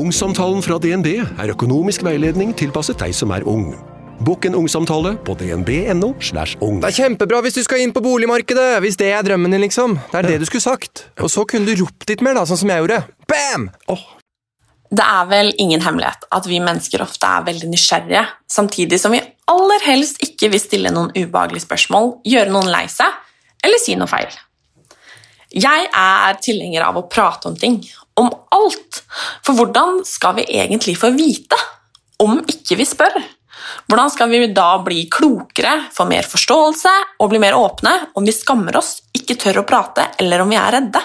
Ungsamtalen fra DNB er økonomisk veiledning tilpasset deg som er ung. Bokk en ungsamtale på dnb.no. slash ung. Det er kjempebra hvis du skal inn på boligmarkedet, hvis det er drømmen din, liksom. Det er det du skulle sagt. Og så kunne du ropt litt mer, da, sånn som jeg gjorde. Bam! Det er vel ingen hemmelighet at vi mennesker ofte er veldig nysgjerrige, samtidig som vi aller helst ikke vil stille noen ubehagelige spørsmål, gjøre noen lei seg eller si noe feil. Jeg er tilhenger av å prate om ting, om alt, for hvordan skal vi egentlig få vite om ikke vi spør? Hvordan skal vi da bli klokere, få mer forståelse og bli mer åpne om vi skammer oss, ikke tør å prate eller om vi er redde?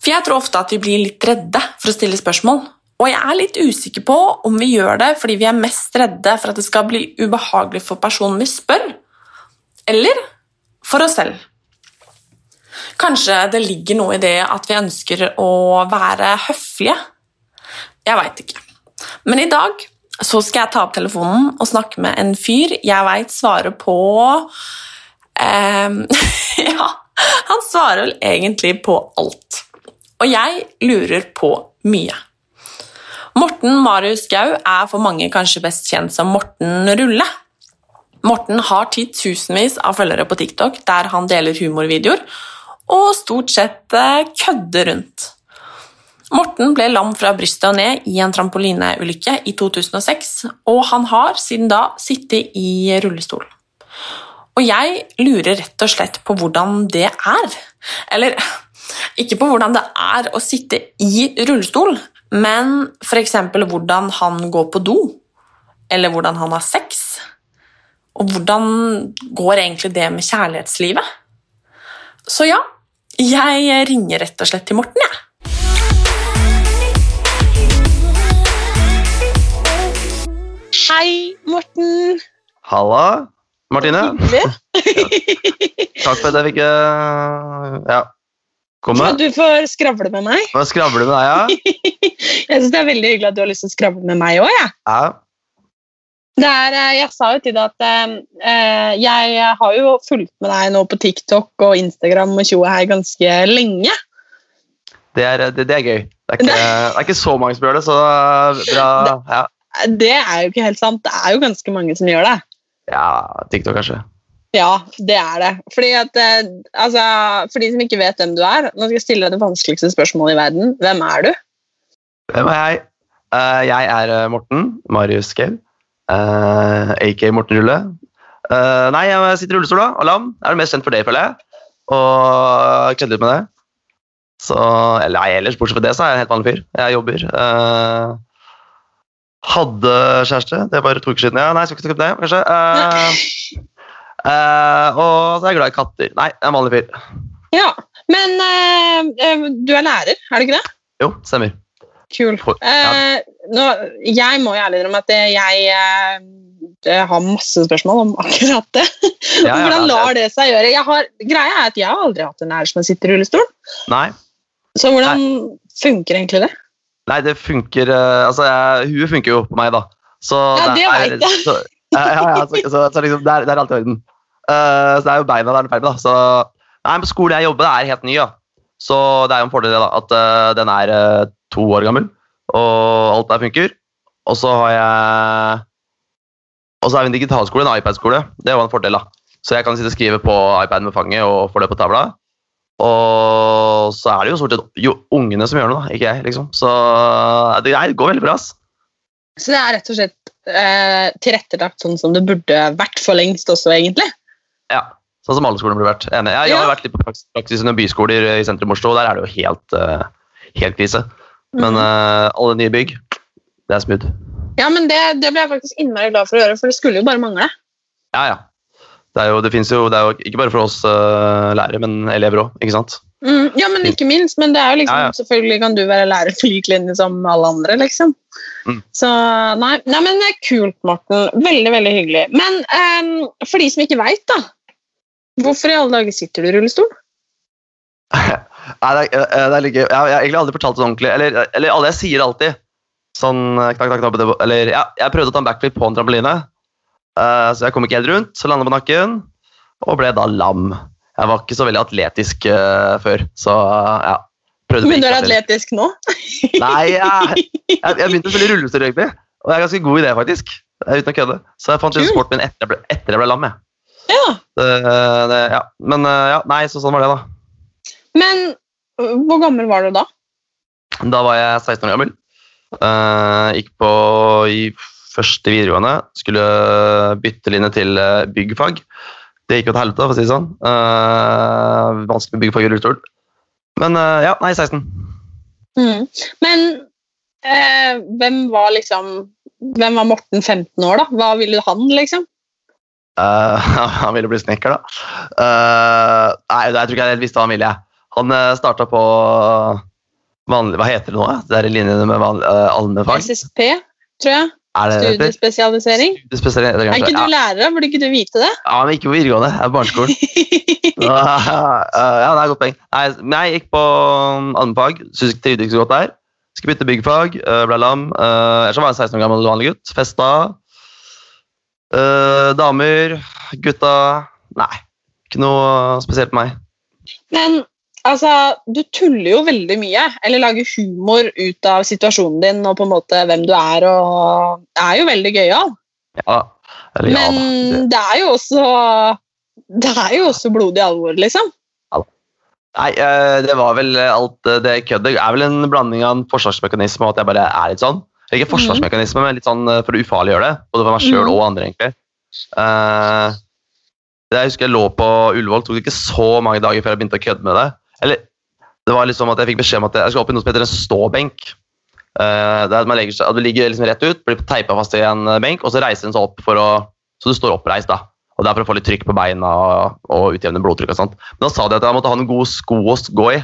For jeg tror ofte at vi blir litt redde for å stille spørsmål. Og jeg er litt usikker på om vi gjør det fordi vi er mest redde for at det skal bli ubehagelig for personen vi spør, eller for oss selv. Kanskje det ligger noe i det at vi ønsker å være høflige? Jeg veit ikke. Men i dag så skal jeg ta opp telefonen og snakke med en fyr jeg veit svarer på ehm, Ja, han svarer vel egentlig på alt. Og jeg lurer på mye. Morten Marius Gau er for mange kanskje best kjent som Morten Rulle. Morten har titusenvis av følgere på TikTok der han deler humorvideoer og stort sett kødde rundt. Morten ble lam fra brystet og ned i en trampolineulykke i 2006, og han har siden da sittet i rullestol. Og jeg lurer rett og slett på hvordan det er. Eller ikke på hvordan det er å sitte i rullestol, men f.eks. hvordan han går på do, eller hvordan han har sex. Og hvordan går egentlig det med kjærlighetslivet? Så ja, jeg ringer rett og slett til Morten, jeg. Hei, Morten. Halla, Martine. Takk for at jeg fikk eh, ja, komme. Du får skravle med meg. Får skravle med deg, ja? Jeg synes det er veldig hyggelig at du har lyst til å skravle med meg òg. Ja. ja. Det er, eh, jeg sa jo til deg at eh, jeg har jo fulgt med deg nå på TikTok og Instagram og tjoe her ganske lenge. Det er, det, det er gøy. Det er, ikke, det er ikke så mange som gjør det, så bra. Ja, Det er jo ikke helt sant. Det er jo ganske mange som gjør det. ja TikTok, kanskje. Ja, det er det. Fordi at, eh, altså, for de som ikke vet hvem du er, nå skal jeg stille deg det vanskeligste spørsmålet i verden. Hvem er du? Hvem er jeg? Uh, jeg er eh, Morten Marius Skau, uh, aka Morten Rulle. Uh, nei, jeg sitter i rullestol da. Jeg er mest kjent for det, føler jeg. Og kødder litt med det. Så, eller nei, ellers, bortsett fra det, så er jeg en helt vanlig fyr. Jeg jobber. Uh, hadde kjæreste, det er bare to uker siden. Ja, nei, jeg skal ikke snakke om det, kanskje. Eh, eh, og så er jeg glad i katter. Nei, jeg er en vanlig fyr. Ja, men eh, eh, du er lærer, er du ikke det? Jo, stemmer. Kul. Ja. Eh, nå, jeg må jo ærlig innrømme at jeg eh, jeg har masse spørsmål om akkurat det. Ja, ja, Hvordan lar det seg gjøre? Har, greia er at jeg har aldri hatt en lærer som sitter i rullestol. Nei. Så hvordan funker egentlig det? Nei, det funker eh, Altså, jeg, huet funker jo på meg, da. Så Ja, det er- vet jeg. Så, ja, ja, ja, så, så, så liksom, det, er, det er alt i orden. Uh, så det er jo beina det er feil med, da. Så, nei, men skolen jeg jobber, det er helt ny, da. Så det er jo en fordel det, da, at uh, den er eh, to år gammel, og alt der funker. Og så har jeg Og så er vi en digitalskole, en iPad-skole. Det var en fordel, da. Så jeg kan sitte og skrive på iPaden med fanget og få det på tavla. Og så er det jo stort sett jo ungene som gjør noe, da, ikke jeg. liksom. Så det det går veldig bra. ass. Så det er rett og slett eh, tilrettelagt sånn som det burde vært for lengst også, egentlig. Ja, Sånn som alle skoler burde vært. Enig. Jeg, jeg har vært litt på praksis, praksis i byskoler i sentrum Oslo, og der er det jo helt, uh, helt krise. Men uh, alle nye bygg, det er smooth. Ja, men det, det ble jeg faktisk innmari glad for å gjøre, for det skulle jo bare mangle. Ja, ja. Det er jo, det jo, det er jo ikke bare for oss uh, lærere, men elever òg, ikke sant? Mm, ja, men ikke minst. Men det er jo liksom, Ja, ja. selvfølgelig kan du være lærer på lik linje som alle andre, liksom. Mm. Så nei, nei, men det er kult, Morten. Veldig, veldig hyggelig. Men um, for de som ikke veit, da. Hvorfor i alle dager sitter du i rullestol? Nei, det er, eh, det er gøy. Jeg, jeg har egentlig aldri fortalt det ordentlig. Eller, eller alle jeg sier alltid sånn eh, knakk, knakk, knakk, Eller ja, jeg prøvde å ta en backflip på en trampoline, uh, så jeg kom ikke helt rundt. Så landa på nakken og ble da lam. Jeg var ikke så veldig atletisk uh, før, så uh, ja. Prøvde Men du er atletisk nå? Nei, jeg, jeg, jeg begynte å spille rullestol, egentlig. Og jeg er ganske god i det, faktisk. Eh, Uten å kødde. Så jeg fant ut sporten min etter jeg ble, etter jeg ble lam. Jeg. Ja. Det, det, ja. Men eh, ja, nei, så sånn var det, da. Men hvor gammel var du da? Da var jeg 16 år gammel. Uh, gikk på i første videregående. Skulle bytte linje til eh, byggfag. Det gikk jo til helvete, for å si det sånn. Uh, vanskelig med byggfag i rullestol. Men uh, ja, nei, 16. Mm. Men hvem var liksom Hvem var Morten 15 år, da? Hva ville han, liksom? Han ville bli snekker, da. Nei, jeg tror ikke jeg helt visste hva han ville. jeg. Han uh, starta på vanlig Hva heter det nå? Det er linjene med vanlig, uh, allmennfag? SSP, tror jeg. Er det? Studiespesialisering. Studiespesialisering, Er ikke du lærer? Burde ikke du vite det? Ja, men ikke på videregående. Jeg er på barneskolen. Ja, det er godt poeng. Nei, men jeg gikk på um, allmennfag. Syns ikke trivdes ikke så godt der. Skulle bytte byggfag. Ble lam. Ellers var jeg en 16 år gammel vanlig gutt. Festa. Damer. Gutta. Nei, ikke noe spesielt på meg. Men altså, du tuller jo veldig mye, eller lager humor ut av situasjonen din og på en måte hvem du er, og det er jo veldig gøyal. Ja, eller ja, Men. Det- det er jo også Det er jo også blodig alvor, liksom. Nei, eh, det var vel alt eh, det køddet. er vel en blanding av en forsvarsmekanisme og at jeg bare er litt sånn. Ikke forsvarsmekanisme, men litt sånn eh, for å ufarliggjøre det. Både for meg sjøl Mhm. og andre, egentlig. Det jeg husker jeg lå på Ullevål, tok det ikke så mange dager før jeg begynte å kødde med det. Eller det var liksom at jeg fikk beskjed om at jeg skal opp i noe som heter en ståbenk. Uh, det er at man legger at Du ligger liksom rett ut, blir teipa fast i en eh, benk, og så reiser den seg opp for å, så du står oppreist. da. Og Det er for å få litt trykk på beina og, og utjevne blodtrykk. og sånt. Men da sa de at jeg måtte ha noen gode sko å gå i.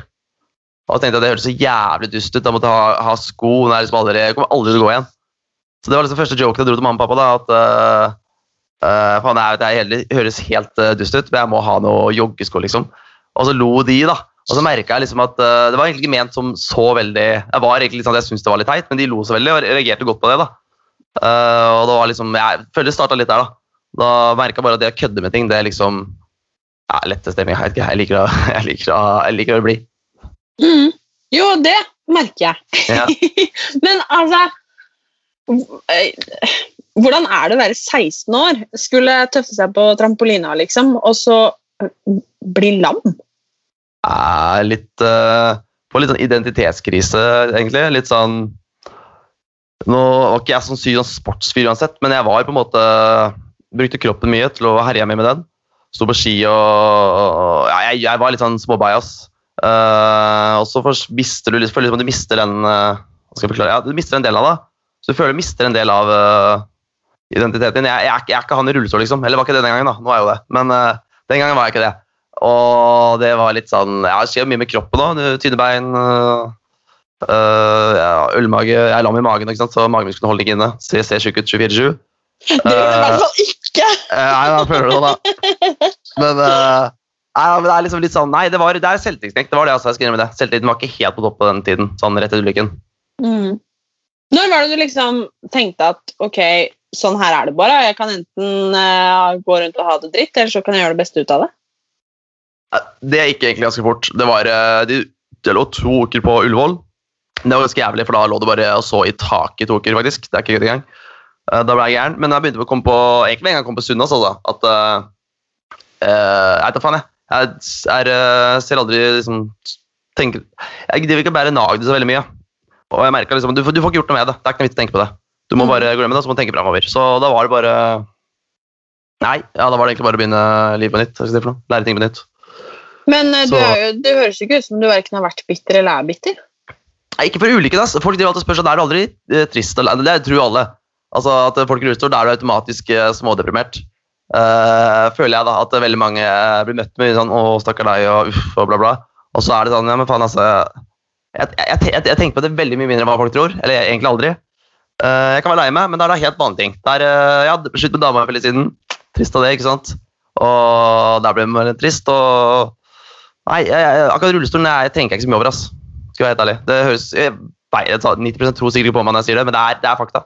Og så tenkte jeg at det hørtes så jævlig dust ut. Jeg måtte ha, ha sko når jeg liksom aldri, jeg kommer aldri til å gå igjen. Så det var liksom første joken jeg dro til mamma og pappa. da, at uh, uh, faen, jeg, vet, jeg høres helt uh, dust ut, men jeg må ha noe joggesko, liksom. Og så lo de, da. Og så merka jeg liksom at uh, det var egentlig ikke ment som så veldig Jeg var egentlig sånn at jeg syntes det var litt teit, men de lo så veldig og reagerte godt på det. da. Uh, og det var liksom, Jeg føler det starta litt der, da. Da merka jeg bare at det å kødde med ting, det er liksom ja, lette stemning. Jeg jeg liker å, jeg liker å, jeg liker å bli. Mm. Jo, det merker jeg. Ja. Men altså Hvordan er det å være 16 år? Skulle tøffe seg på trampolina, liksom, og så bli lam? Er litt uh, På litt sånn identitetskrise, egentlig. Litt sånn Nå var ikke jeg sånn syk sånn sportsfyr uansett, men jeg var på en måte Brukte kroppen mye til å herje med den. Sto på ski og, og ja, jeg, jeg var litt sånn småbajas. Uh, og så mister du liksom du mister den uh, skal jeg forklare? Ja, du mister en del av det. Så du føler du mister en del av uh, identiteten din. Jeg, jeg, jeg er ikke han i rullestol, liksom. Eller var ikke det den gangen, da. Nå er jo det. Men uh, den gangen var jeg ikke det. Og det var litt sånn Ja, det skjer mye med kroppen òg. Tynne bein. øh, øh, ja, ølmage. Jeg er lam i magen, ikke sant? så magemusklene holder ikke inne. Så jeg ser tjukk ut 24-7. Det gjør du i hvert fall ikke! Nei, da føler du det, da. Men, uh, nei, men det er liksom litt sånn Nei, det, var, det er selvtillitsknekk. Det var det altså, jeg skal innrømme det. Selvtilliten var ikke helt på topp på den tiden. Sånn rett etter ulykken. Mm. Når var det du liksom tenkte at ok, sånn her er det bare? Jeg kan enten uh, gå rundt og ha det dritt, eller så kan jeg gjøre det beste ut av det? Eh, Det gikk egentlig ganske fort. Det var øh, de, Det lå to uker på Ullevål. Det var ganske jævlig, for da lå det bare og så i taket i to uker, faktisk. Det er ikke gøy engang. Eh, Da ble jeg gæren. Men jeg begynte å komme på egentlig en gang jeg kom på Sunnaas, altså. At uh, Jeg vet da faen, jeg. Jeg er, eh, ser aldri liksom tenker, Jeg driver ikke og bærer nag så veldig mye. Og jeg merket liksom, du, du får ikke gjort noe med det. Det er ikke noe vits å tenke på det. Du må bare glemme det, så må du tenke fremover. Så da var det bare Nei, ja, da var det egentlig bare å begynne livet på nytt. Lære ting på nytt. Men eh, du er jo, det høres ikke ut som du verken har vært bitter eller er bitter. Nei, ikke for ulykken. Altså. Folk driver alltid og spør seg, er du aldri eh, trist. eller- Det tror alle. Altså, at folk i rullestol, da er du automatisk eh, smådeprimert. Uh, føler jeg da, at veldig mange eh, blir møtt med sånn 'Å, stakkar deg', og uff, og bla, bla. Og så er det sånn, ja, men faen, altså Jeg, jeg, jeg, jeg tenker på det veldig mye mindre enn hva folk tror. Eller egentlig aldri. Uh, jeg kan være lei meg, men det er da helt vanlige ting. Det er, uh, hadde slutt med dama for litt siden. Trist av det, ikke sant? Og der ble det trist. og Nei, jeg, jeg, akkurat rullestolen jeg tenker jeg ikke så mye over. ass. Skal jeg være helt ærlig. Det høres, jeg, nei, jeg tar 90 tror sikkert ikke på meg når jeg sier det, men det er, det er fakta.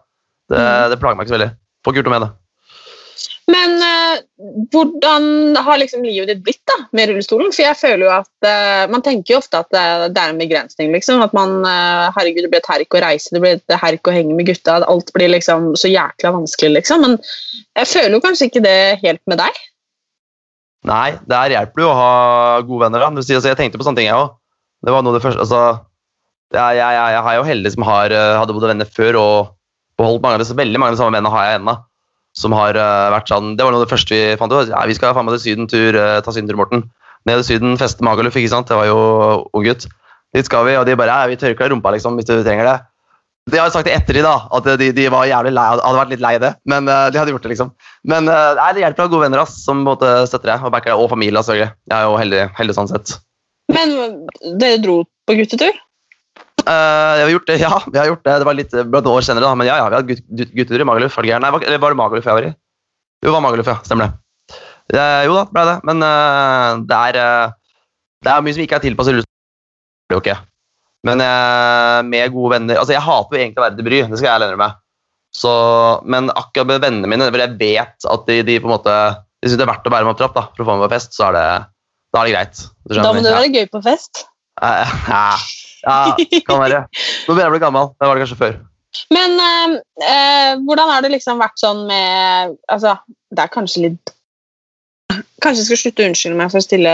Det, det plager meg ikke så veldig. Får gjort noe med det. Men uh, hvordan har liksom livet ditt blitt da, med rullestolen? For jeg føler jo at uh, Man tenker jo ofte at det, det er en begrensning. liksom, At man eh, Herregud, det blir et herk å reise, det blir et herk å henge med gutta. at Alt blir liksom så jækla vanskelig, liksom. Men jeg føler jo kanskje ikke det helt med deg. Nei, der hjelper det å ha gode venner. da. Altså, jeg tenkte på sånne ting, jeg òg. Det var noe det første altså, jeg, jeg, jeg, jeg har jo heldig som har, eh, hadde bodd venner før og beholdt mange av disse, veldig mange av de samme vennene har jeg ennå. Som har uh, vært sånn, Det var noe av det første vi fant ut. Ja, vi skal faen meg til sydentur, uh, ta sydentur, Morten. Ned til Syden, feste Magaluf, ikke sant. Det var jo ung gutt. Dit skal vi, og de bare ja, vi tørker deg rumpa liksom, hvis du trenger det. De har jo sagt i de, da, at de, de var jævlig lei, hadde vært litt lei det, men uh, de hadde gjort det, liksom. Men uh, nei, det hjelper å ha gode venner ass, som både støtter deg, og backer deg, og familie. selvfølgelig. Jeg er jo heldig, heldig sånn sett. Men dere dro på guttetur? Uh, gjort det, ja. vi har gjort det. Det var litt blant år senere, da, men ja, ja, vi hadde gut, gut, guttetur i det? Nei, var, var det Magaluf jeg var i? Jo, det var Magaluf, ja. Stemmer det. Uh, jo da, ble det. Men uh, det, er, det er mye som ikke er tilpasset rullestol. jo ikke. Men med gode venner Altså, jeg hater jo egentlig å være til bry, det skal jeg ærlig innrømme. Så, men akkurat med vennene mine, hvor jeg vet at de, de på en måte de syns det er verdt å bære meg opp trapp da, for å få meg på fest, så er det, da er det greit. Da må du være gøy på fest. Ja, kan være. Nå begynner jeg å bli gammel. Det var det kanskje før. Men eh, eh, hvordan har det liksom vært sånn med Altså, det er kanskje litt Kanskje jeg skal slutte å unnskylde meg for å stille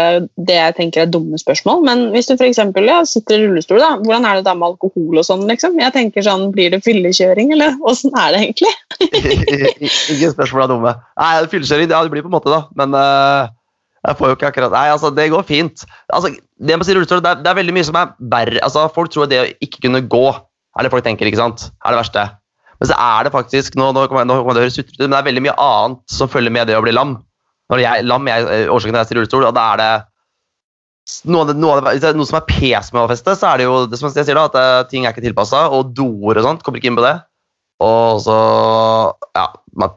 det jeg tenker er dumme spørsmål, men hvis du for eksempel, ja, sitter i rullestol, da, hvordan er det da med alkohol og sånn? liksom? Jeg tenker sånn, Blir det fyllekjøring, eller åssen er det egentlig? Ingen spørsmål er dumme. Nei, Fyllekjøring ja, det blir på en måte, da. Men uh, jeg får jo ikke akkurat Nei, altså, det går fint. Altså, det, med rullestol, det, er, det er veldig mye som er verre. Altså, folk tror det å ikke kunne gå er det folk tenker, ikke sant? Er det verste. Men så er det faktisk Nå, nå kommer det høres sutrete ut, men det er veldig mye annet som følger med det å bli lam. Når jeg, lam er eh, årsaken til at jeg sitter i rullestol, og da er det noe, av det, noe, av det, noe som er pes med å feste, så er det jo det som jeg sier da, at eh, ting er ikke tilpassa, og doer og sånt kommer ikke inn på det. Og så Ja, man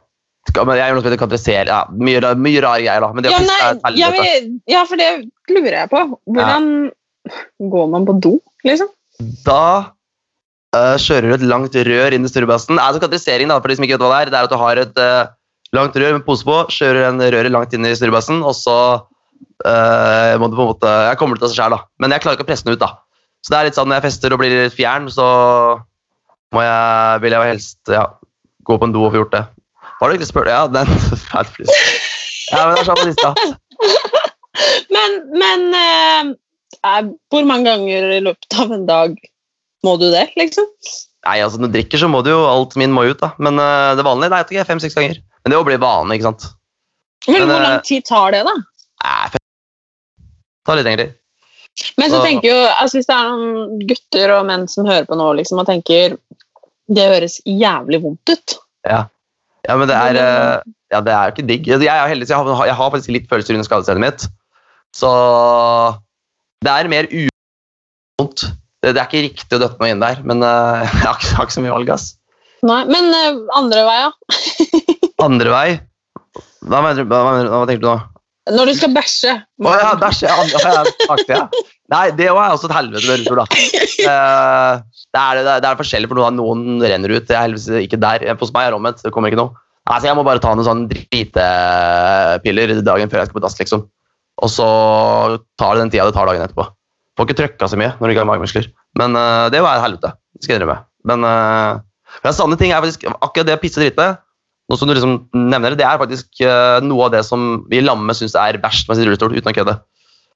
jeg gjør noe som heter kadressere. Ja, mye, mye rare greier, da. Men det ja, nei, ja, men, ja, for det lurer jeg på. Hvordan ja. går man på do, liksom? Da uh, kjører du et langt rør inn i er Altså, kadressering, da, for de som ikke vet hva det er, det er at du har et uh, langt rør med pose på, kjører en røret langt inn i styrbassen, og så uh, må du på en måte Jeg kommer til å skjære, da. Men jeg klarer ikke å presse den ut, da. Så det er litt sånn når jeg fester og blir litt fjern, så må jeg, vil jeg jo helst ja, gå på en do og få gjort det. Har du egentlig spurt? Ja, den Ja, men det er sånn på lista. men, men eh, hvor mange ganger i løpet av en dag må du det, liksom? Nei, altså Når du drikker, så må du jo Alt min må ut, da. Men eh, det vanlige nei, jeg vet ikke, fem-seks ganger. Men det å bli vane, ikke sant. Men, men hvor lang tid tar det, da? Nei. Det tar litt lengre tid. Men så tenker jo, altså Hvis det er noen gutter og menn som hører på nå liksom, og tenker det høres jævlig vondt ut Ja. Ja, men det er, eh, ja, det er ikke digg. Jeg, er heldig, jeg, har, jeg har faktisk litt følelser under skadestedet mitt. Så det er mer uvondt. Det er ikke riktig å døtte meg inn der, men uh, jeg har ikke, så mye valg. ass. Nei, Men andre veier? andre vei? Hva, mener, hva, mener, hva tenker du nå? Når du skal bæsje. Å ja, bæsje. Ja. Nei, det er også et helvete med rullestol, da. Uh, det er, det, er, det er forskjellig, for noen, noen renner ut. Det er heldigvis ikke der. Hos meg er det omvendt. Det kommer ikke noe. Altså, jeg må bare ta noen sånne dritepiller dagen før jeg skal på dass, liksom. Og så tar det den tida det tar dagen etterpå. Får ikke trøkka så mye når du ikke har magemuskler. Men uh, det var et helvete. Det skal jeg innrømme. Men uh, sanne ting er faktisk akkurat det å pisse og drite. Noe som du liksom nevner, det er faktisk uh, noe av det som vi lamme syns er verst med sin rullestol, uten å kødde.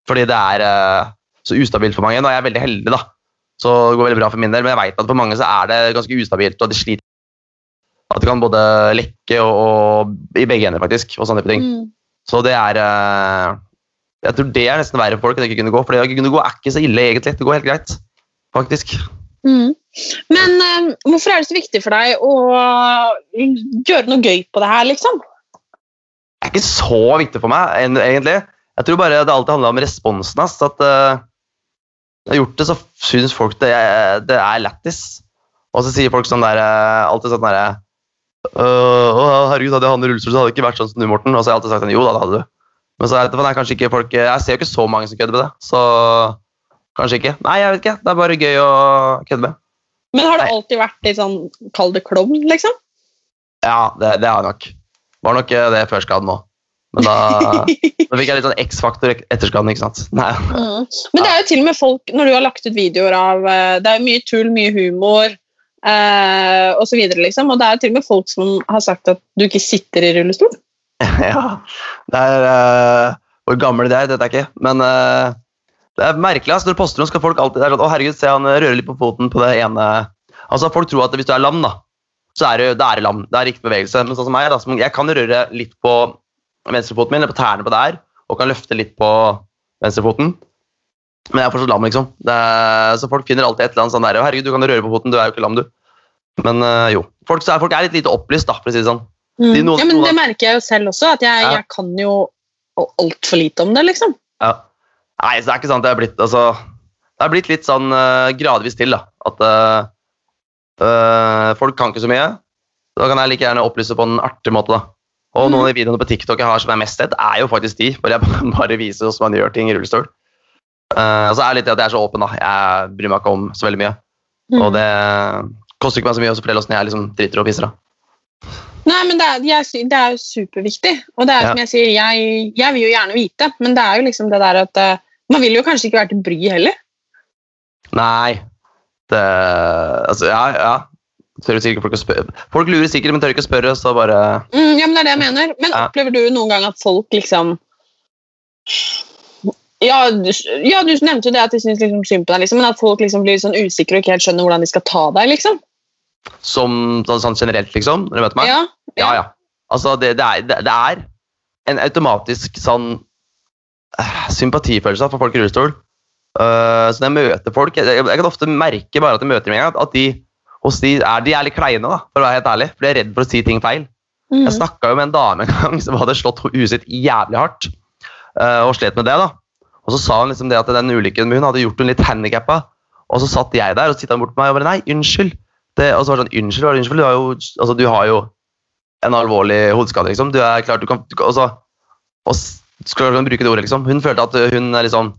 Fordi det er uh, så ustabilt for mange. Nå er jeg veldig heldig, da. Så det går veldig bra for min del, men jeg vet at for mange så er det ganske ustabilt, og de sliter At det kan både lekke og, og i begge ender, faktisk, og sånne type ting. Mm. Så det er uh, Jeg tror det er nesten verre for folk enn ikke kunne gå, for det å kunne gå er ikke så ille, egentlig. Det går helt greit, faktisk. Mm. Men uh, hvorfor er det så viktig for deg å gjøre noe gøy på det her, liksom? Det er ikke så viktig for meg, egentlig. Jeg tror bare det alltid handler om responsen hans. At uh, jeg har gjort det, så syns folk det, det er lættis. Og så sier folk sånn der eh, alltid sånn derre uh, herregud, hadde jeg hatt rullestol, så hadde det ikke vært sånn som du, Morten. Og så har jeg alltid sagt sånn, jo da, det hadde du. Men så er det er kanskje ikke folk Jeg ser jo ikke så mange som kødder med det, så kanskje ikke. Nei, jeg vet ikke. Det er bare gøy å kødde med. Men har det alltid vært litt sånn Kall det klovn, liksom? Ja, det, det har jeg nok. Var nok eh, det før skaden òg. Men da, da fikk jeg litt sånn X-faktor etter skaden, ikke sant. Mm. Men det er jo til og med folk, når du har lagt ut videoer av eh, Det er jo mye tull, mye humor eh, videre, liksom. Og det er jo til og med folk som har sagt at du ikke sitter i rullestol. Ja, det er uh, Hvor gammel de er, det vet jeg ikke. Men eh, det er merkelig. Altså, når du poster noe, skal folk alltid sånn, Å, herregud, se han rører litt på foten på det ene Altså, Folk tror at hvis du er lam, da, så er du, det er lam. Det er riktig bevegelse. Men sånn som meg, da, som, jeg kan røre litt på venstrefoten min, eller på tærne på der, og kan løfte litt på venstrefoten. Men jeg er fortsatt lam, liksom. Det er, så folk finner alltid et eller annet sånn der Å, herregud, du kan røre på foten, du er jo ikke lam, du. Men øh, jo. Folk, så er, folk er litt lite opplyst, da, for å si det sånn. De noen- ja, men Det merker jeg jo selv også, at jeg, Ja. jeg kan jo altfor lite om det, liksom. Ja. Nei, så det er ikke sant. Det er blitt, altså, det er blitt litt sånn uh, gradvis til, da. At eh, folk kan ikke så mye. Da kan jeg like gjerne opplyse på en artig måte, da. Og noen av de videoene på TikTok jeg har som er mest sett, er jo faktisk de. Hvor jeg bare viser hvordan man gjør ting i rullestol. Uh, og så er det litt det at jeg er så åpen, da. Jeg bryr meg ikke om så veldig mye. Og det koster ikke meg så mye å fortelle åssen jeg liksom driter og pisser. da. Nei, men det er, jeg, det er jo superviktig. Og det er Ja. som jeg sier, jeg, jeg vil jo gjerne vite, men det er jo liksom det der at Man vil jo kanskje ikke være til bry heller. Nei det, Altså, ja, ja. Folk. Folk lurer sikkert, men tør ikke å spørre, så bare Mm, ja, men det er det jeg mener. Men Ja. opplever du noen gang at folk liksom ja du, ja, du nevnte jo det at de syns liksom synd på deg, liksom, men at folk liksom blir sånn usikre og ikke helt skjønner hvordan de skal ta deg. liksom. Som sånn, sånn generelt, liksom? Når du møter meg? Ja, ja. ja. Altså, det, det, er, det, er en automatisk sånn sympatifølelse for folk i rullestol. Uh, så når jeg møter folk jeg, jeg kan ofte merke bare at jeg møter dem en gang, at de, hos de, er, de er litt kleine, da, for å være helt ærlig. For de er redd for å si ting feil. Mm. Jeg snakka jo med en dame en gang som hadde slått huet sitt jævlig hardt. Uh, og slet med det. da. Og så sa hun liksom det at den ulykken med hun hadde gjort hun litt handikappa. Og så satt jeg der og tittet bort på meg og bare Nei, unnskyld. Det, og så var det sånn, unnskyld, var det unnskyld? Du har jo, altså, du har jo en alvorlig hodeskade, liksom. Du er klart, du kan, du kan også, og s- skal du bruke det ordet, liksom. Hun følte at hun er liksom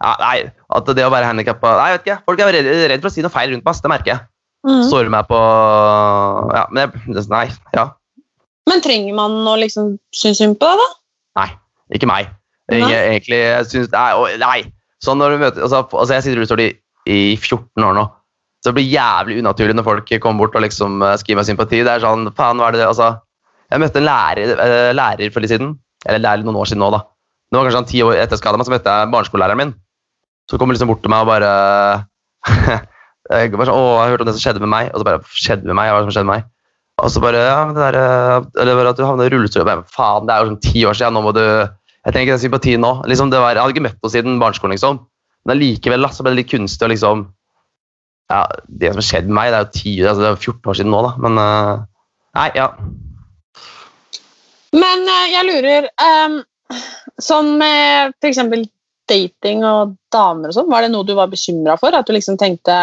ja, Nei, at det å være handikappa Nei, jeg vet ikke. Folk er redd, redd for å si noe feil rundt meg, det merker jeg. Mm. Står meg på Ja, men jeg, Nei. Ja. Men trenger man å liksom synes synd på deg, da? Nei, ikke meg. Nei. Jeg, egentlig, jeg synes, nei, å, nei. Sånn når du møter, altså, altså Jeg sitter i rullestol i, i 14 år nå. Så det blir jævlig unaturlig når folk kommer bort og liksom eh, skriver meg sympati. Det er sånn, faen, hva er det, altså, Jeg møtte en lærer, eh, lærer for litt siden. Eller lærer noen år siden nå, da. Det var kanskje sånn ti år etter skada meg, så møtte jeg barneskolelæreren min. Så kom han liksom bort til meg og bare jeg bare sånn, å, jeg hørte om det som skjedde med meg. Og så bare skjedde med meg, hva er det som skjedde med meg? Og så bare ja, men det der, eh, eller bare at du havnet i rullestol. Faen, det er jo sånn ti år siden. Nå må du Jeg trenger ikke den sympatien nå. Liksom, det var, jeg hadde ikke møtt henne siden barneskolen, liksom. Men allikevel så ble det litt kunstig å liksom Ja, det som skjedde med meg, det er jo ti, altså, det er 14 år siden nå, da. Men eh, Nei, ja. Men eh, jeg lurer um, Sånn med f.eks. dating og damer og sånn, var det noe du var bekymra for? At du liksom tenkte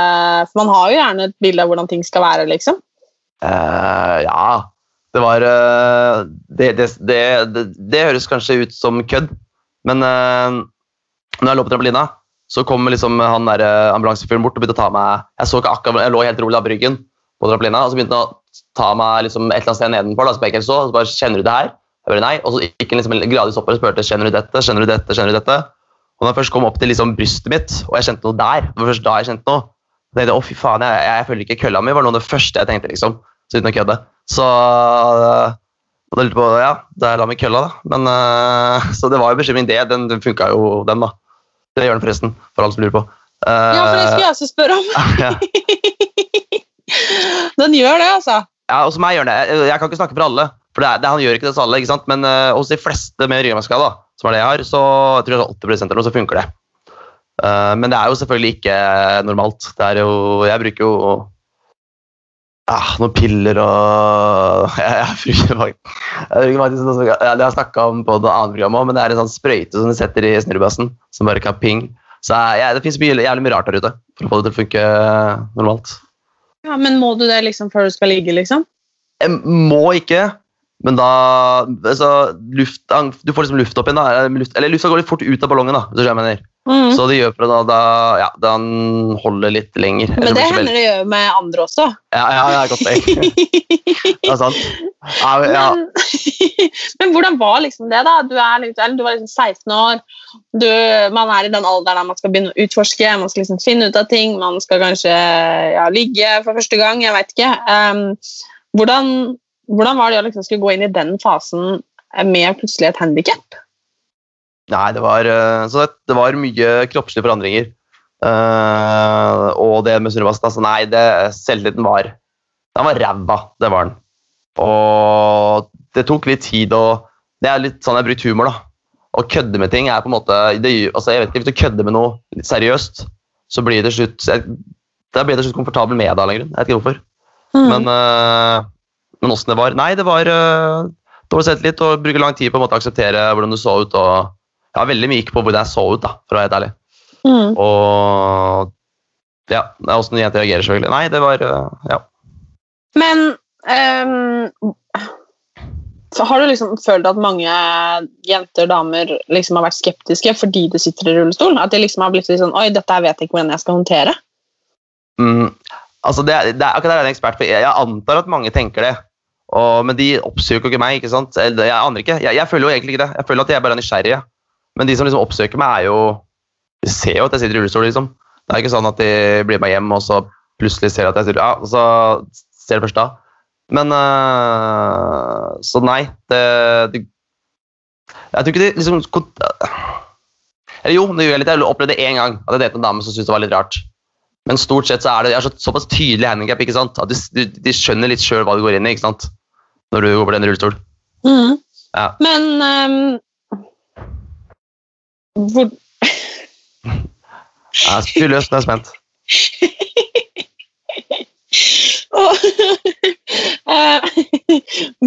For man har jo gjerne et bilde av hvordan ting skal være, liksom. Uh, ja. Det var uh, det, det, det, det, høres kanskje ut som kødd, men uh, når jeg lå på trampolina, så kom liksom han der ambulansefyren bort og begynte å ta meg Jeg så ikke akkurat, jeg lå helt rolig av bryggen på trampolina, og så begynte han å ta meg liksom et eller annet sted nedenfor. da, så jeg så, og så bare Kjenner du det her? Jeg bare nei. Og så gikk han liksom gradvis oppover og spurte kjenner du dette, kjenner du dette, kjenner du dette. Og når jeg først kom opp til liksom brystet mitt, og jeg kjente noe der, det var først da jeg kjente noe, så tenkte jeg å fy faen, jeg, jeg føler ikke kølla mi, var noe av det første jeg tenkte. liksom, så uten å kødde. Så øh, og da lurte på, ja, der la meg kølla, da. Men, uh, så det var jo bekymring, det. Den, den funka jo, den, da. Det gjør den forresten, for alle som lurer på. Ja, for det skulle jeg også spørre om. ja. Den gjør det, altså. Ja, hos meg gjør det. Jeg, kan ikke snakke for alle, for det det, han gjør ikke det hos alle. ikke sant? Men uh, hos de fleste med ryggmargskade, som er det jeg har, så jeg tror jeg det er 80% eller noe, så funker det. Uh, men det er jo selvfølgelig ikke normalt. Det er jo, jeg bruker jo ah, noen piller og Jeg, jeg bruker faktisk, noe Det har jeg snakka om på et annet program òg, men det er en sånn sprøyte som du setter i snurrebassen, som bare kan ping. Så jeg, det fins jævlig mye rart der ute for å få det til å funke normalt. Ja, Men må du det liksom før du skal ligge, liksom? Jeg må ikke, men da altså, luft, Du får liksom luft opp igjen. da, eller luft- Eller lufta går litt fort ut av ballongen. da, hvis du mener. Mhm. Så det gjør for da, da, ja, den holder litt lenger. Men det hender det gjør med andre også. Ja, ja, er godt poeng. det er sant. Ja, men- ja. Men, men hvordan var liksom det, da? Du, er, litt- du var liksom 16 år. Du, man er i den alderen der man skal begynne å utforske, man skal liksom finne ut av ting. Man skal kanskje ja, ligge for første gang, jeg veit ikke. Um, hvordan, hvordan var det å liksom skulle gå inn i den fasen med plutselig et handikap? Nei, det var, eh, så det, det var mye kroppslige forandringer. Uh, og det med Sunnivasen altså, Nei, det, selvtilliten var Den var ræva, det var den. Og det tok litt tid å Det er litt sånn jeg har brukt humor, da. Å kødde med ting er på en måte det, altså, jeg vet ikke, Hvis du kødder med noe litt seriøst, så blir det slutt jeg, Da blir jeg til slutt komfortabel med det av en grunn. Jeg vet ikke hvorfor. Men uh, men åssen det var Nei, det var uh, dårlig selvtillit og bruke lang tid på en måte å akseptere hvordan du så ut. og ja, veldig mye gikk på hvordan jeg så ut, da, for å være helt ærlig. Mm. Og ja, det er åssen jenter reagerer, selvfølgelig. Nei, det var uh, Ja. Men um, så har du liksom følt at mange jenter damer liksom har vært skeptiske fordi du sitter i rullestol? At de liksom har blitt litt sånn Oi, dette vet jeg ikke hvordan jeg skal håndtere. Mm, altså, det, det er akkurat det er en ekspert på. Jeg, jeg antar at mange tenker det. Og, men de oppsøker ikke meg. ikke sant? Eller, Jeg aner ikke. Jeg, jeg føler jo egentlig ikke det. Jeg føler at jeg bare er nysgjerrig. ja. Men de som liksom oppsøker meg, er jo De ser jo at jeg sitter i rullestol. liksom. Det er ikke sånn at de blir med hjem, og så plutselig ser at jeg sitter Ja, og så ser de først da. Men uh, Så nei. Det, det Jeg tror ikke de liksom Eller jo, det gjør jeg litt. Jeg opplevde det én gang. At jeg datet en dame som syntes det var litt rart. Men stort sett så er det jeg er så, såpass tydelig handikap ikke sant? at de, de, skjønner litt sjøl hva du går inn i ikke sant? når du går på den rullestol. Ja. Men em, hvor Jeg er spyløs, nå er spent. Eh,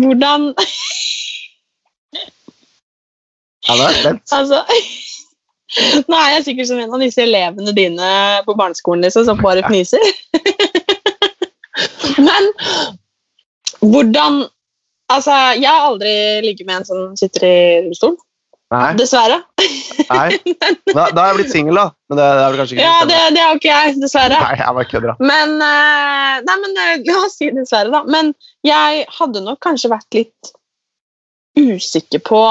Hvordan Ja, nå er jeg spent. Altså Nå er jeg sikkert som en av disse elevene dine på barneskolen liksom, som bare fniser. Men hvordan Altså, jeg har aldri ligget med en som sitter i rullestol. Nei, Dessverre. nei. Da, da har jeg blitt singel, da. Men det, det er vel kanskje ikke Ja, det, det har ikke jeg, dessverre. Nei, jeg bare kødder, da. Men eh, Nei, men eh, la oss si dessverre, da. Men jeg hadde nok kanskje vært litt usikker på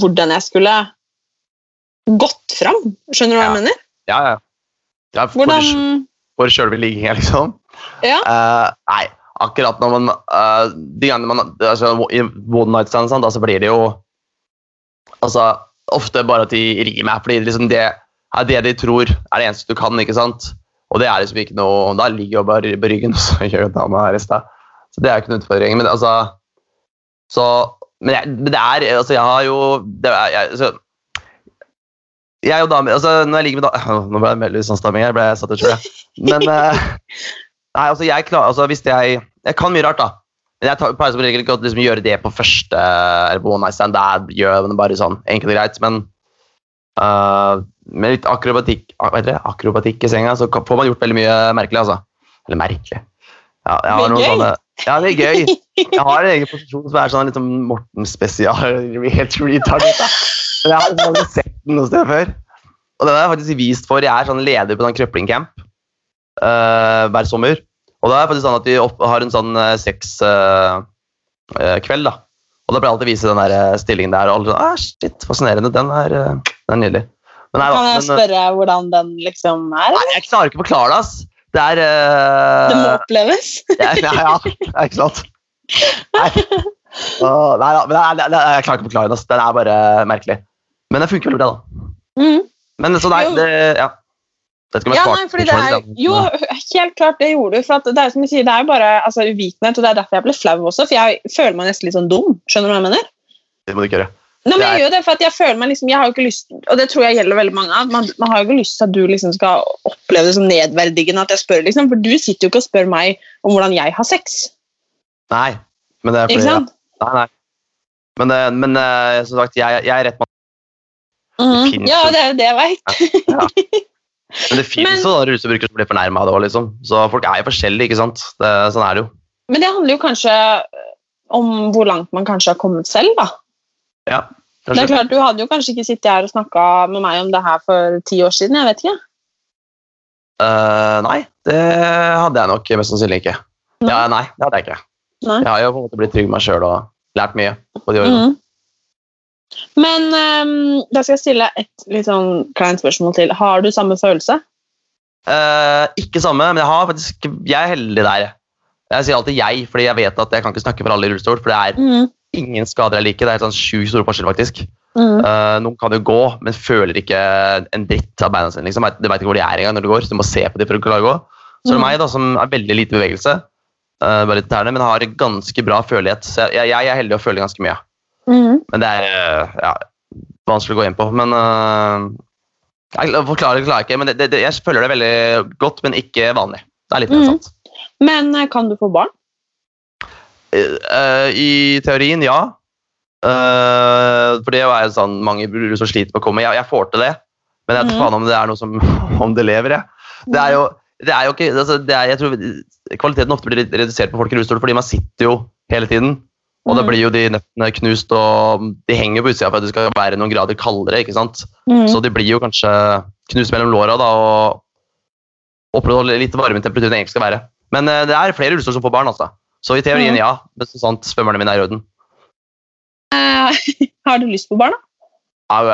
hvordan jeg skulle gått fram. Skjønner du hva jeg mener? Ja, ja. ja for, Hvordan for sjølve ligginga, liksom. Ja. Uh, nei, akkurat når man uh, De gangene man altså, I one night stand da, så blir det jo altså, ofte bare at de ringer meg, fordi liksom det er det de tror er det eneste du kan. ikke sant? Og det er liksom ikke noe Da ligger jeg bare på ryggen, og så gjør dama resten. Så det er jo ikke noen utfordring. Men altså så, men, jeg, men det er altså Jeg har jo det er, jeg, så, jeg og damer altså Når jeg ligger med damer Nå ble det veldig sånn stamming her, ble jeg satt ut tror jeg. Men eh, Nei, altså, jeg klarer altså, Hvis jeg Jeg kan mye rart, da. Men jeg tar- pleier som regel ikke å liksom, gjøre det på første eller på one night stand. Det gjør man bare sånn enkelt og greit. Men uh, med litt akrobatikk, heter det? akrobatikk i senga, så får man gjort veldig mye merkelig, altså. Eller merkelig. Ja, jeg har noen gøy. sånne Ja, det er gøy. Jeg har en egen posisjon som er sånn litt sånn Morten-spesial. Helt retard. Men jeg har liksom aldri sett den noe sted før. Og den har jeg faktisk vist for. Jeg er sånn leder på sånn krøplingcamp uh, hver sommer. Og da er det faktisk sånn at vi opp, har en sånn uh, sexkveld. da. Og da pleier jeg alltid å vise den der eh, stillingen der. Og alle sånn, ah, shit, fascinerende. Den er, eh, den er nydelig. Men, da, Kan jeg men, eh, spørre hvordan den liksom er? nei, jeg klarer ikke å forklare det, ass. Det er uh, Det må oppleves. ja, ja, ja, det ikke sant. Nei, Oh, nei da, men det er, det er, jeg klarer ikke å forklare den. ass. Den er bare merkelig. Men det funker veldig bra, da. Mm. Men så nei, det Ja. Ja, nei, fordi det er, jo, helt klart det gjorde du. For det er som jeg sier, det er jo bare altså, uvitenhet, og det er derfor jeg ble flau også. For jeg føler meg nesten litt sånn dum. Skjønner du hva jeg mener? Det må du ikke gjøre. Nei, men jeg gjør det, for jeg føler meg liksom, jeg har jo ikke lyst, og det tror jeg gjelder veldig mange av, man, man har jo ikke lyst til at du liksom skal oppleve det som nedverdigende at jeg spør, liksom, for du sitter jo ikke og spør meg om hvordan jeg har sex. Nei, men det er fordi Ikke sant? Ja, nei, nei. Men, eh, men eh, som sagt, jeg, jeg er rett mann. Mm -hmm. Ja, det er jo det jeg vet. Ja. Men det Men- jo rusbrukere som blir fornærma av det òg, liksom. Så folk er jo forskjellige, ikke sant. Det, sånn er det jo. Men det handler jo kanskje om hvor langt man kanskje har kommet selv, da. Ja, Det er klart, Du hadde jo kanskje ikke sittet her og snakka med meg om det her for ti år siden. jeg vet ikke. Uh, nei, det hadde jeg nok mest sannsynlig ikke. Ja, nei, det hadde jeg ikke. Nei. Jeg har jo på en måte blitt trygg med meg sjøl og lært mye på de årene. Mhm. Men um, da skal jeg stille et litt sånn kleint spørsmål til. Har du samme følelse? Uh, ikke samme, men jeg har faktisk Jeg er heldig der. Jeg sier alltid jeg, fordi jeg vet at jeg kan ikke snakke for alle i rullestol. For det er mm. ingen skader jeg liker. Det er sånn sjukt store forskjell, faktisk. Mm. Uh, noen kan jo gå, men føler ikke en dritt av beina sine. Liksom. Du vet ikke hvor de er engang når du går, så du må se på dem for å klare å gå. Så mm. det meg, da, som er veldig lite bevegelse, uh, bare litt tærne, men har ganske bra følelighet. Så jeg, jeg er heldig og føler ganske mye. Mhm. Men det er ja, vanskelig å gå inn på. Men uh, jeg forklarer klarer ikke, men det, det, jeg føler det veldig godt, men ikke vanlig. Det er litt nedsatt. Men eh, kan du få barn? Uh, I teorien, ja. Uh, for det er jo sånn mange bror som sliter med å komme. Jeg, jeg får til det, men jeg vet Mhm. faen om det er noe som om det lever. Jeg. Det er jo, det er jo ikke altså, det er, jeg tror Kvaliteten ofte blir redusert på folk i rullestol fordi man sitter jo hele tiden. Og da Mhm. blir jo de nettene knust, og de henger på utsida for at det skal være noen grader kaldere. ikke sant? Mm. Så de blir jo kanskje knust mellom låra da, og opprettholder litt varme temperatur enn det egentlig skal være. Men uh, det er flere rullestol som får barn, altså. Så i teorien mm. ja, men så sant svømmerne mine er i orden. Uh, har du lyst på barn, da? Au.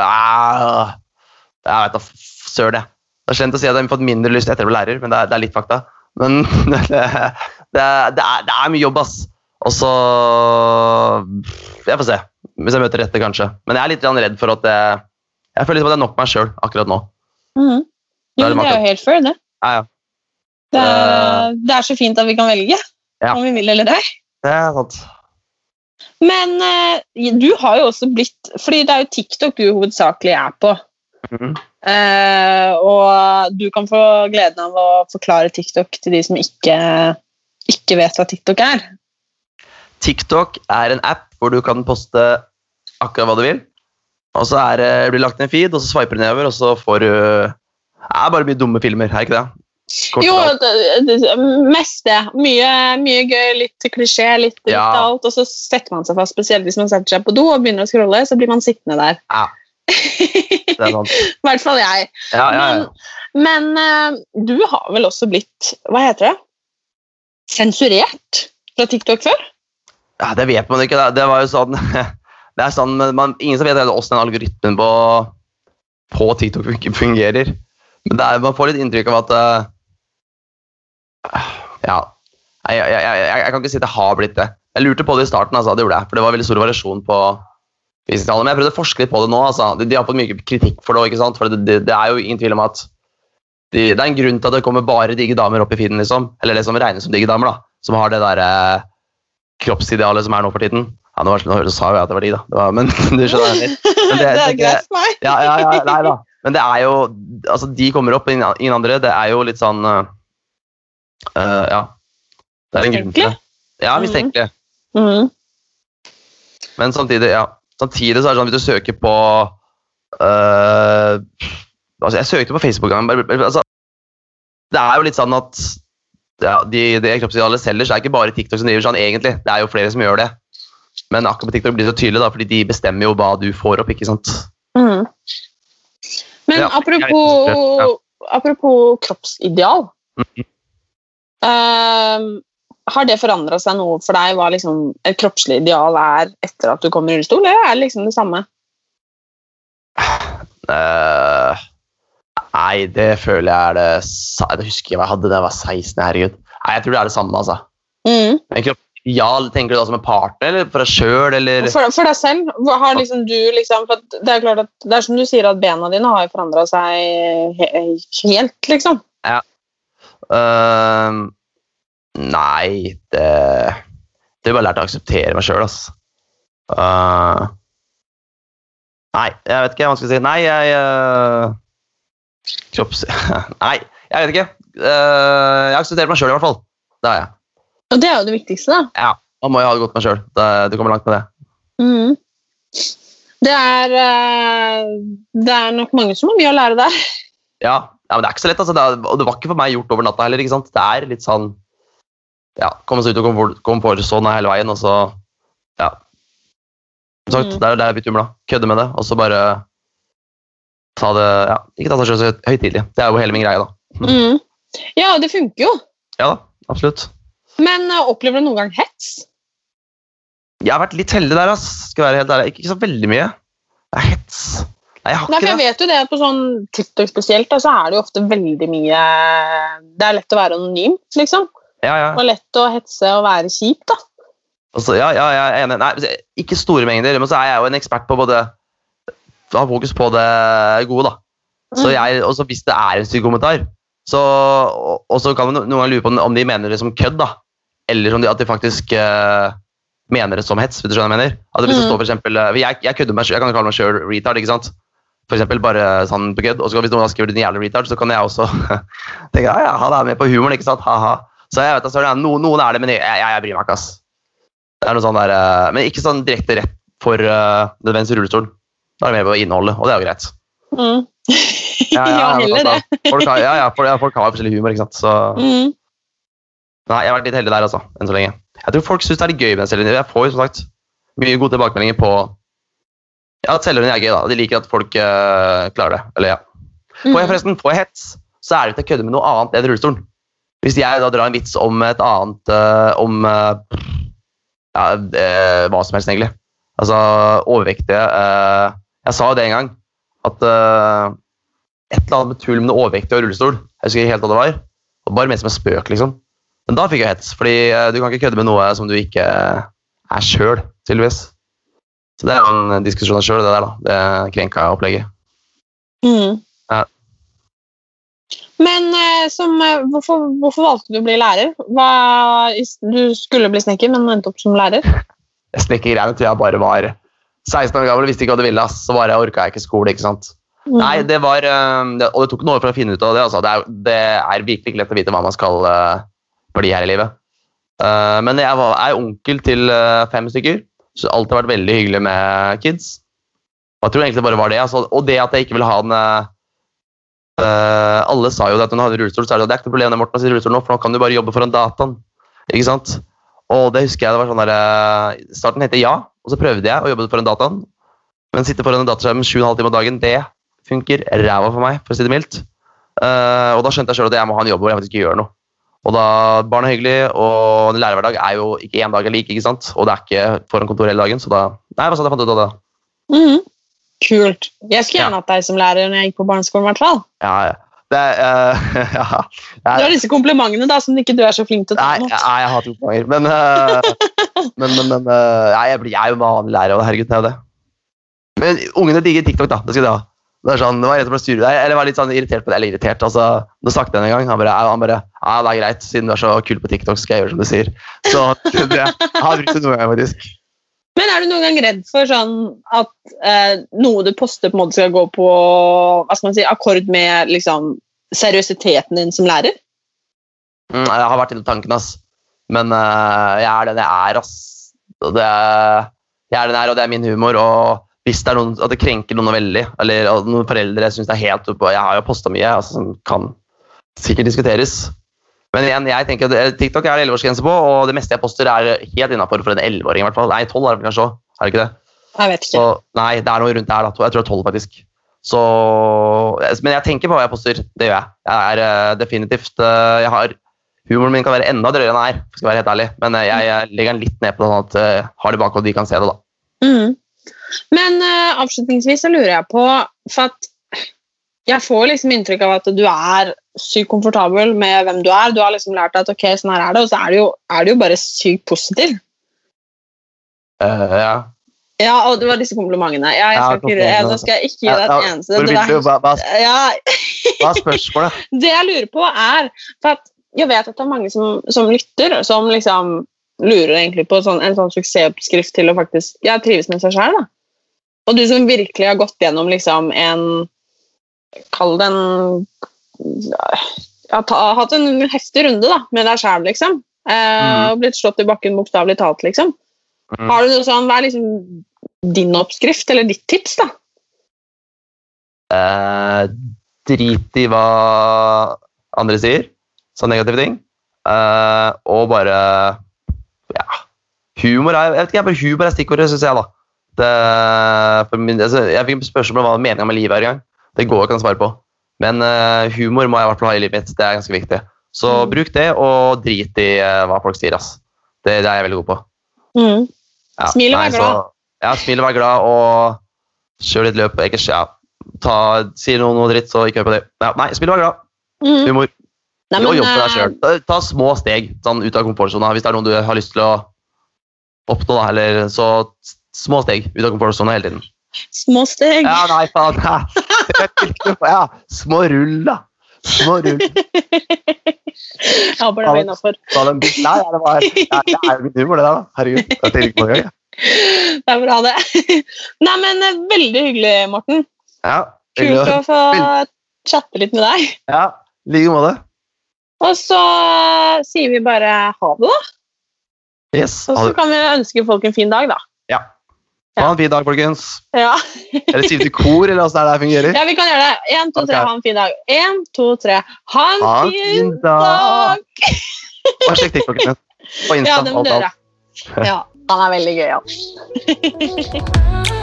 Jeg vet da søren, jeg. Det er slemt å si at jeg har fått mindre lyst etter å bli lærer, men det er, det er litt fakta. Men det, det, det, er, det er mye jobb, ass. Og så Jeg får se. Hvis jeg møter rette, kanskje. Men jeg er litt redd for at jeg, jeg føler liksom at det er nok meg sjøl akkurat nå. Mm Jo, det er, det er jo helt fair, det. Ja, ja. Det er, det er så fint at vi kan velge Ja. om vi vil eller ei. Det er sant. Men eh, du har jo også blitt Fordi det er jo TikTok du hovedsakelig er på. Mhm. Uh, og du kan få gleden av å forklare TikTok til de som ikke, ikke vet hva TikTok er. TikTok er en app hvor du kan poste akkurat hva du vil. Og så er, blir det lagt ned en feed, og så swiper du nedover, og så får du Det er bare mye dumme filmer, er ikke det? Kort Jo, det, det, mest det. Mye, mye gøy, litt klisjé, litt, litt Ja. alt. Og så setter man seg fast, spesielt hvis man setter seg på do og begynner å scrolle, så blir man sittende der. Ja. I hvert fall jeg. Ja, ja, ja. Men, men eh, du har vel også blitt Hva heter det? Sensurert fra TikTok før? Ja, det vet man ikke. Det, var jo sånn Det er sånn, man, Ingen som vet hvordan den algoritmen på, på TikTok fungerer. Men er, man får litt inntrykk av at uh, Ja. Jeg, jeg, jeg, jeg, kan ikke si det har blitt det. Jeg lurte på det i starten, altså, det gjorde jeg, for det var veldig stor variasjon på visningstallene. Men jeg prøvde å forske litt på det nå. Altså. De, de har fått mye kritikk for det ikke sant? for det, det, det er jo ingen tvil om at de, det er en grunn til at det kommer bare digge damer opp i feeden, liksom. Eller det som regnes som digge damer, da. Som har det derre kroppsidealet som er nå for tiden. Ja, nå, var det- nå sa jo jeg at det var de, da. Det var, men du skjønner jeg. Men Det er greit for meg. Ja, ja, ja, nei da. Men det er jo Altså, de kommer opp, ingen andre. Det er jo litt sånn øh, Ja. Det er en grunn til det. Ja, mistenkelig. Mhm. Men samtidig, ja. Samtidig så er det sånn hvis du søker på uh, altså Jeg søkte på Facebook en gang. Altså, det er jo litt sånn at ja, de, det kroppsidealet selger, så er det ikke bare TikTok som driver sånn, egentlig. Det er jo flere som gjør det. Men akkurat på TikTok blir det så tydelig, da, fordi de bestemmer jo hva du får opp. ikke sant? Mm. Men Ja, apropos, ja. apropos kroppsideal Mhm. uh, Har det forandra seg noe for deg hva liksom et kroppslig ideal er etter at du kommer i rullestol, eller er det liksom det samme? Eh, nei, det føler jeg er det Jeg husker jeg hadde da jeg var 16. herregud. Nei, Jeg tror det er det samme. altså. Mm. Men ja, tenker du da som en partner, eller for deg sjøl, eller For, for deg selv, har liksom du liksom for Det er klart at det er som du sier at bena dine har forandra seg helt, liksom. Ehm, Nei, det Det er bare lært å akseptere meg sjøl, altså. Uh, nei, jeg vet ikke hva jeg skal si. Nei, jeg uh, Kropps... Nei, jeg vet ikke. Eh, jeg aksepterer meg sjøl, i hvert fall. Det har jeg. Og det er jo det viktigste, da. Ja, Da må jeg ha det godt med sjøl. Du kommer langt med det. Mm. Det er eh, Det er nok mange som har mye å lære der. Ja, ja, men det er ikke så lett. altså. Det, er, og det var ikke for meg gjort over natta heller. ikke sant? Det er litt sånn ja, komme seg ut av komfort, komfortsona hele veien, og så ja. Som sagt, Mm. Det er der jeg bytter humør. da. Kødde med det, og så bare ta det ja, Ikke ta selv så høytidelig. Det er jo hele min greie, da. Mm. Ja, det funker jo. Ja da, absolutt. Men eh, opplever du noen gang hets? Jeg har vært litt heldig der, ass. Skal være helt ærlig. Ikke, ikke så veldig mye. Det er hets. Nei, jeg har Nei, for det. jeg vet jo det at På sånn TikTok spesielt, da, så er det jo ofte veldig mye Det er lett å være anonym, liksom. Ja, ja. Og lett å hetse og være kjip, da. Altså, ja, ja, jeg er enig. Nei, ikke store mengder, men så er jeg jo en ekspert på både Ha fokus på det gode, da. Så Mm. jeg, også hvis det er en stygg kommentar, så, og, og så kan man noen ganger lure på om de mener det som kødd, da. Eller om de, at de faktisk uh, mener det som hets. vet du hva jeg mener? At hvis det Mm. står for eksempel, eh, jeg, jeg, kødder meg, jeg kan jo kalle meg sjøl retard, ikke sant? For eksempel bare sånn på kødd. Og så hvis noen har skrevet din jævla retard, så kan jeg også tenke ja, ja, han er med på humoren, ikke sant? Ha-ha. Så jeg vet at altså, noen, noen er det, men jeg, jeg, jeg bryr meg ikke, ass. Det er noe sånn der, eh, men ikke sånn direkte rett for uh, nødvendigvis rullestol. Da er det mer på innholdet, og det er jo greit. Mm. Ja, men heller det. altså, Folk har, ja, ja, folk, ja, folk har forskjellig humor, ikke sant. Så Mm. nei, jeg har vært litt heldig der, altså, enn så lenge. Jeg tror folk syns det er litt gøy med selv. Jeg får jo som sagt mye gode tilbakemeldinger på ja, at selvhøring er gøy. da. De liker at folk uh, klarer det. Eller ja. Får jeg Mm. forresten får jeg hets, så er det ikke til å kødde med noe annet enn rullestolen. Hvis jeg da drar en vits om et annet uh, Om uh, ja, hva som helst, egentlig. Altså overvektige Jeg sa jo det en gang, at uh, et eller annet med tull med overvektig og rullestol. Jeg husker ikke helt hva det var. Det var bare ment som en spøk, liksom. Men da fikk jeg hets, fordi uh, du kan ikke kødde med noe som du ikke er sjøl, tydeligvis. Så det er jo en diskusjon av sjøl, det der, da. Det krenka opplegget. Mm. Ja. Men eh, som, eh, hvorfor, hvorfor valgte du å bli lærer? Hva, du skulle bli snekker, men endte opp som lærer. Snekkergreiene tror jeg bare var 16 år gammel visste ikke hva det ville. ass. Så bare orka jeg ikke skole. ikke sant? Mm. Nei, det var, eh, Og det tok noen år for å finne ut av det. altså. Det er, det er virkelig ikke lett å vite hva man skal eh, bli her i livet. Eh, men jeg var, er onkel til eh, fem stykker, så det har alltid vært veldig hyggelig med kids. Og jeg tror egentlig det bare var det. Altså, og det at jeg ikke ville ha en eh, eh, Alle sa jo at hun hadde rullestol, så er det, det er ikke noe problem det, Morten, å sitte i rullestol nå, for nå kan du bare jobbe foran dataen. Ikke sant? Og det husker jeg det var sånn der, eh, Starten het ja, og så prøvde jeg å jobbe foran dataen. Men sitte foran en dataskjerm 7,5 timer om dagen, det funker ræva for meg, for å si det mildt. Uh, og da skjønte jeg sjøl at jeg må ha en jobb hvor jeg faktisk ikke gjør noe. Og da, Barn er hyggelig, og en lærerhverdag er jo ikke én dag er lik, ikke sant? og det er ikke foran kontoret hele dagen. Så da Nei, hva sa jeg fant ut av det? Mhm. Kult. Jeg skulle gjerne hatt deg som lærer når jeg gikk på barneskolen. i hvert fall. Ja, ja. Det er, uh, ja. Du har disse komplimentene da, som ikke du er så flink til å ta Nei, imot. nei, jeg hater komplimenter. Men, uh, men, men, men uh, nei, jeg, blir, jeg er jo vanlig lærer, av det. herregud, det er jo det. Men ungene digger TikTok, da. Det skal de ha. Det er sånn, det var rett og slett eller var litt sånn irritert på det. Eller irritert, altså. Nå snakket jeg en gang. Han bare, han bare Ja, det er greit. Siden du er så kul på TikTok, skal jeg gjøre som du sier. Så det, jeg har brukt det noen ganger, faktisk. Men er du noen gang redd for sånn at eh, noe du poster, på en måte skal gå på hva skal man si, akkord med liksom, seriøsiteten din som lærer? Mm, jeg har vært inne i tanken, ass. Men eh, jeg er den jeg er, ass. Det er, jeg er den jeg er, og det er min humor. Og hvis det er noen, at det krenker noen veldig, eller noen foreldre syns det er helt oppå Jeg har jo posta mye altså, som kan sikkert diskuteres. Men igjen, jeg tenker at TikTok er det 11-årsgrense på, og det meste jeg poster, er helt innafor for en 11-åring. i hvert fall. Nei, 12 er det kanskje òg. Er det ikke det? Jeg vet ikke. Så, nei, det er noe rundt der. da. Jeg tror det er 12, faktisk. Så, men jeg tenker på hva jeg poster. Det gjør jeg. Jeg er eh, definitivt eh, jeg har, Humoren min kan være enda drøyere enn den er, skal være helt ærlig. men eh, jeg, jeg legger den litt ned på sånn at jeg har det bak, og de kan se det. da. Mm. Men uh, avslutningsvis så lurer jeg på For at jeg får liksom inntrykk av at du er sykt komfortabel med hvem du er. Du har liksom lært at ok, sånn her er det, og så er du jo, er du jo bare sykt positiv. Uh, ja. Ja, og det var disse komplimentene. Ja, jeg skal ikke, jeg, nå skal jeg ikke gi deg et eneste. Det du, der- hva, hva, hva er spørsmålet? det jeg lurer på er for at Jeg vet at det er mange som, som lytter, som liksom lurer egentlig på sånn, en sånn suksessoppskrift til å faktisk ja, trives med seg sjøl. Og du som virkelig har gått gjennom liksom en Kall det en ja, har Hatt en heftig runde da, med deg sjæl, liksom. Eh, og blitt slått i bakken bokstavelig talt, liksom. Mm. Har du noe sånn, Hva er liksom din oppskrift, eller ditt tips, da? Eh, drit i hva andre sier, så negative ting. Eh, og bare Ja. Humor er jeg vet ikke, bare humor er stikkordet, syns jeg. da. Det, min, altså, jeg fikk spørsmål om hva meninga med livet er en gang. Det går ikke an å svare på. Men eh, humor må jeg i hvert fall ha i livet mitt. Det er ganske viktig. Så Mm. bruk det, og drit i eh, hva folk sier. ass. Det, det er jeg veldig god på. Mm. Ja, Smil og vær glad. Så, ja, smil og vær glad, og kjør litt løp. Ikke, ja, ta, sier noe, noe dritt, så ikke hør på det. Ja, nei, smil og vær glad. Mm. Humor. Nei, og jobb for deg eh, sjøl. Ta, ta små steg sånn, ut av komfortsona hvis det er noe du har lyst til å oppnå. Da, eller så små steg ut av komfortsona hele tiden. Små steg. Ja, nei, faen. Ja. små rull, da. Små rull. Jeg håper det var innafor. Nei, det, var, det er jo humor, det der. da. Herregud. Det er, ikke noe, ja. Det er bra, det. Nei, men eh, veldig hyggelig, Morten. Ja, Kult å få chatte litt med deg. ja, i like måte. Og så eh, sier vi bare ha det, da. Yes. Og så kan vi ønske folk en fin dag, da. Ha en fin dag, folkens. Ja, Eller sier vi til kor, eller åssen det her fungerer? ja vi kan gjøre det. Én, to, tre, ha en fin dag. Én, to, tre, ha en Ha fin dag. dag! Og sjekk TikToken min. På Insta. Ja, må alt, alt. Ja, han er veldig gøy, ja.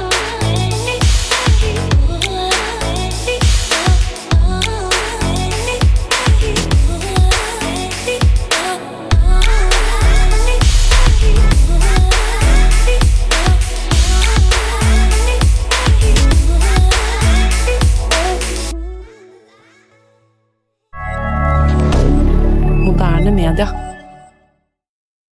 moderne media.